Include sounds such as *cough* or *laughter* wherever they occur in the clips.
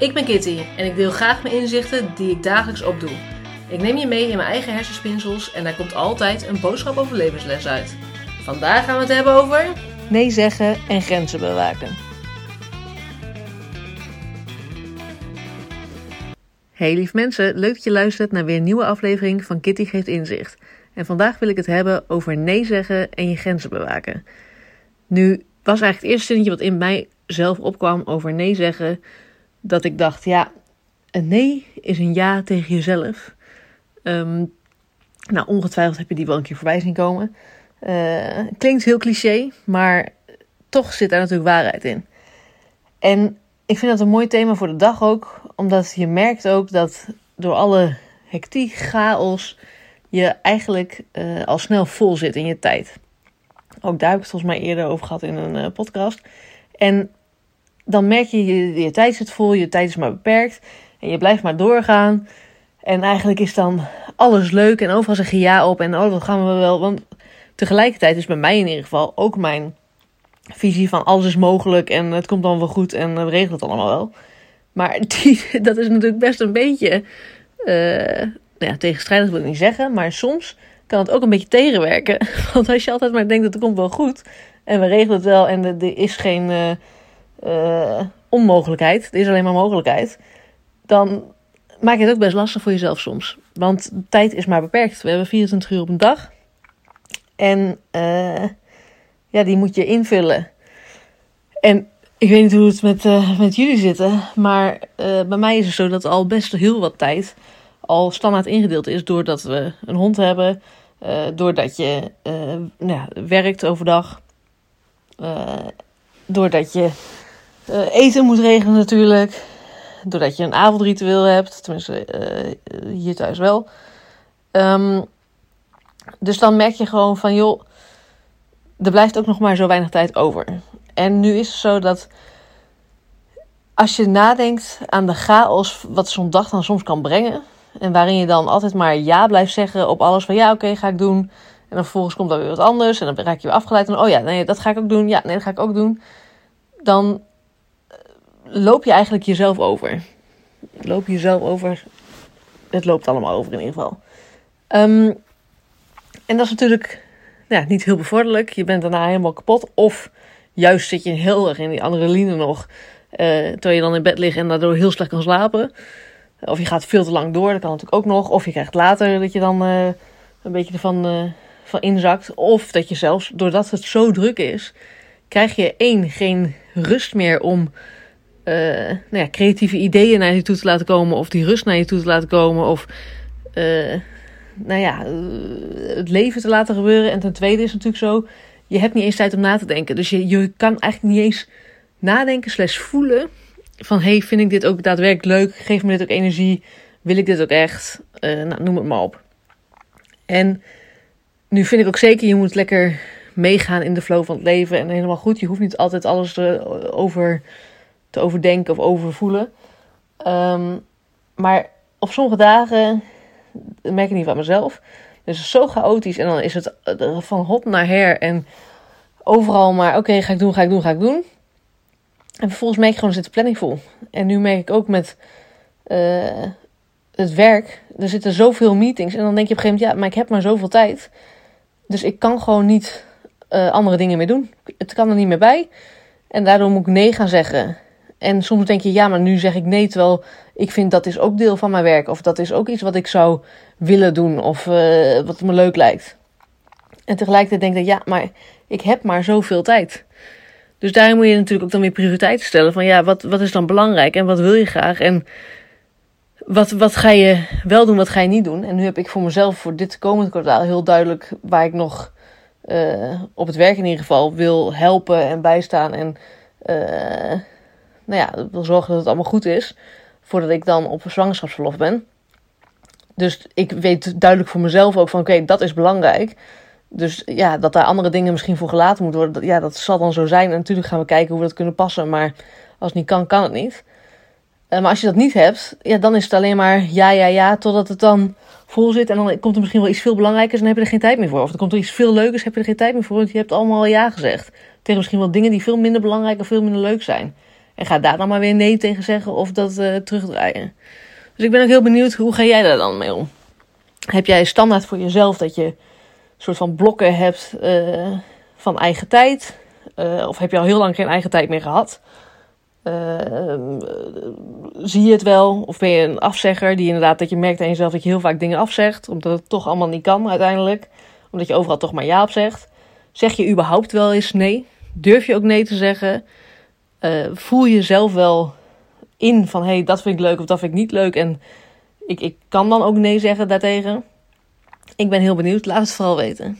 Ik ben Kitty en ik deel graag mijn inzichten die ik dagelijks opdoe. Ik neem je mee in mijn eigen hersenspinsels en daar komt altijd een boodschap over levensles uit. Vandaag gaan we het hebben over nee zeggen en grenzen bewaken. Hey lief mensen, leuk dat je luistert naar weer een nieuwe aflevering van Kitty geeft inzicht. En vandaag wil ik het hebben over nee zeggen en je grenzen bewaken. Nu was eigenlijk het eerste zinnetje wat in mij zelf opkwam over nee zeggen, dat ik dacht, ja, een nee is een ja tegen jezelf. Ehm, nou, ongetwijfeld heb je die wel een keer voorbij zien komen. Uh, klinkt heel cliché, maar toch zit daar natuurlijk waarheid in. En ik vind dat een mooi thema voor de dag ook, omdat je merkt ook dat door alle hectiek, chaos, je eigenlijk uh, al snel vol zit in je tijd. Ook daar heb ik het volgens mij eerder over gehad in een uh, podcast. En dan merk je, je, tijd zit vol, je tijd is maar beperkt. En je blijft maar doorgaan. En eigenlijk is dan alles leuk en overal zeg je ja op. En oh, dat gaan we wel. Want tegelijkertijd is bij mij in ieder geval ook mijn visie van alles is mogelijk. En het komt dan wel goed en we regelen het allemaal wel. Maar *laughs* die, dat is natuurlijk best een beetje uh, ja, tegenstrijdig wil ik niet zeggen. Maar soms kan het ook een beetje tegenwerken. *laughs* Want als je altijd maar denkt dat het komt wel goed. En we regelen het wel en er is geen... Uh, uh, onmogelijkheid, er is alleen maar mogelijkheid, dan maak je het ook best lastig voor jezelf soms. Want tijd is maar beperkt. We hebben 24 uur op een dag. En uh, ja, die moet je invullen. En ik weet niet hoe het met, uh, met jullie zit, maar bij mij is het zo dat al best heel wat tijd al standaard ingedeeld is doordat we een hond hebben, doordat je nou ja, werkt overdag, doordat je uh, eten moet regelen natuurlijk. Doordat je een avondritueel hebt. Tenminste, uh, hier thuis wel. Um, dus dan merk je gewoon van, joh, er blijft ook nog maar zo weinig tijd over. En nu is het zo dat als je nadenkt aan de chaos wat zo'n dag dan soms kan brengen. En waarin je dan altijd maar ja blijft zeggen op alles van ja, oké, ga ik doen. En dan vervolgens komt er weer wat anders. En dan raak je weer afgeleid. En oh ja, nee, dat ga ik ook doen. Ja, nee, dat ga ik ook doen. Dan loop je eigenlijk jezelf over. Loop je jezelf over. Het loopt allemaal over in ieder geval. Um, en dat is natuurlijk ja, niet heel bevorderlijk. Je bent daarna helemaal kapot. Of juist zit je heel erg in die adrenaline nog. Uh, terwijl je dan in bed ligt en daardoor heel slecht kan slapen. Of je gaat veel te lang door, dat kan natuurlijk ook nog. Of je krijgt later dat je dan uh, een beetje ervan uh, van inzakt. Of dat je zelfs, doordat het zo druk is, krijg je één, geen rust meer om uh, nou ja, creatieve ideeën naar je toe te laten komen. Of die rust naar je toe te laten komen. Of uh, nou ja, uh, het leven te laten gebeuren. En ten tweede is natuurlijk zo. Je hebt niet eens tijd om na te denken. Dus je, je kan eigenlijk niet eens nadenken slash voelen. Van hey, vind ik dit ook daadwerkelijk leuk? Geeft me dit ook energie? Wil ik dit ook echt? nou, noem het maar op. En nu vind ik ook zeker, je moet lekker meegaan in de flow van het leven. En helemaal goed, je hoeft niet altijd alles over te overdenken of overvoelen. Um, maar op sommige dagen, dat merk ik niet van mezelf, dus het is zo chaotisch en dan is het eh, van hot naar her en overal maar oké, ga ik doen, ga ik doen, ga ik doen. En vervolgens merk ik gewoon, zit de planning vol. En nu merk ik ook met uh, het werk, er zitten zoveel meetings en dan denk je op een gegeven moment, ja, maar ik heb maar zoveel tijd. Dus ik kan gewoon niet uh, andere dingen meer doen. Het kan er niet meer bij. En daardoor moet ik nee gaan zeggen. En soms denk je, ja, maar nu zeg ik nee, terwijl ik vind dat is ook deel van mijn werk. Of dat is ook iets wat ik zou willen doen of uh, wat me leuk lijkt. En tegelijkertijd denk ik, ja, maar ik heb maar zoveel tijd. Dus daarin moet je natuurlijk ook dan weer prioriteiten stellen. Van ja, wat, wat is dan belangrijk en wat wil je graag? En wat, wat ga je wel doen, wat ga je niet doen? En nu heb ik voor mezelf voor dit komende kwartaal heel duidelijk waar ik nog uh, op het werk in ieder geval wil helpen en bijstaan. En uh, nou ja, wil zorgen dat het allemaal goed is. Voordat ik dan op zwangerschapsverlof ben. Dus ik weet duidelijk voor mezelf ook van oké, dat is belangrijk. Dus ja, dat daar andere dingen misschien voor gelaten moeten worden. Ja, dat zal dan zo zijn. En natuurlijk gaan we kijken hoe we dat kunnen passen. Maar als het niet kan, kan het niet. Uh, maar als je dat niet hebt, ja, dan is het alleen maar ja, ja, ja. Totdat het dan vol zit. En dan komt er misschien wel iets veel belangrijkers en dan heb je er geen tijd meer voor. Of er komt er iets veel leukers, heb je er geen tijd meer voor. Want je hebt allemaal ja gezegd. Tegen misschien wel dingen die veel minder belangrijk of veel minder leuk zijn. En ga daar dan maar weer nee tegen zeggen of dat uh, terugdraaien. Dus ik ben ook heel benieuwd, hoe ga jij daar dan mee om? Heb jij standaard voor jezelf dat je een soort van blokken hebt uh, van eigen tijd? Uh, of heb je al heel lang geen eigen tijd meer gehad? zie je het wel? Of ben je een afzegger die inderdaad dat je merkt aan jezelf dat je heel vaak dingen afzegt, omdat het toch allemaal niet kan uiteindelijk? Omdat je overal toch maar ja op zegt. Zeg je überhaupt wel eens nee? Durf je ook nee te zeggen? Uh, voel je zelf wel in van hé, hey, dat vind ik leuk of dat vind ik niet leuk. En ik, ik kan dan ook nee zeggen daartegen. Ik ben heel benieuwd, laat het vooral weten.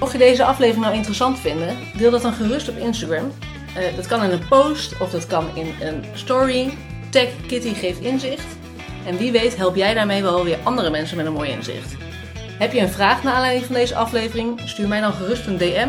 Mocht je deze aflevering nou interessant vinden, deel dat dan gerust op Instagram. Uh, dat kan in een post of dat kan in een story. Tag Kitty geeft inzicht. En wie weet help jij daarmee wel weer andere mensen met een mooi inzicht. Heb je een vraag naar aanleiding van deze aflevering? Stuur mij dan gerust een DM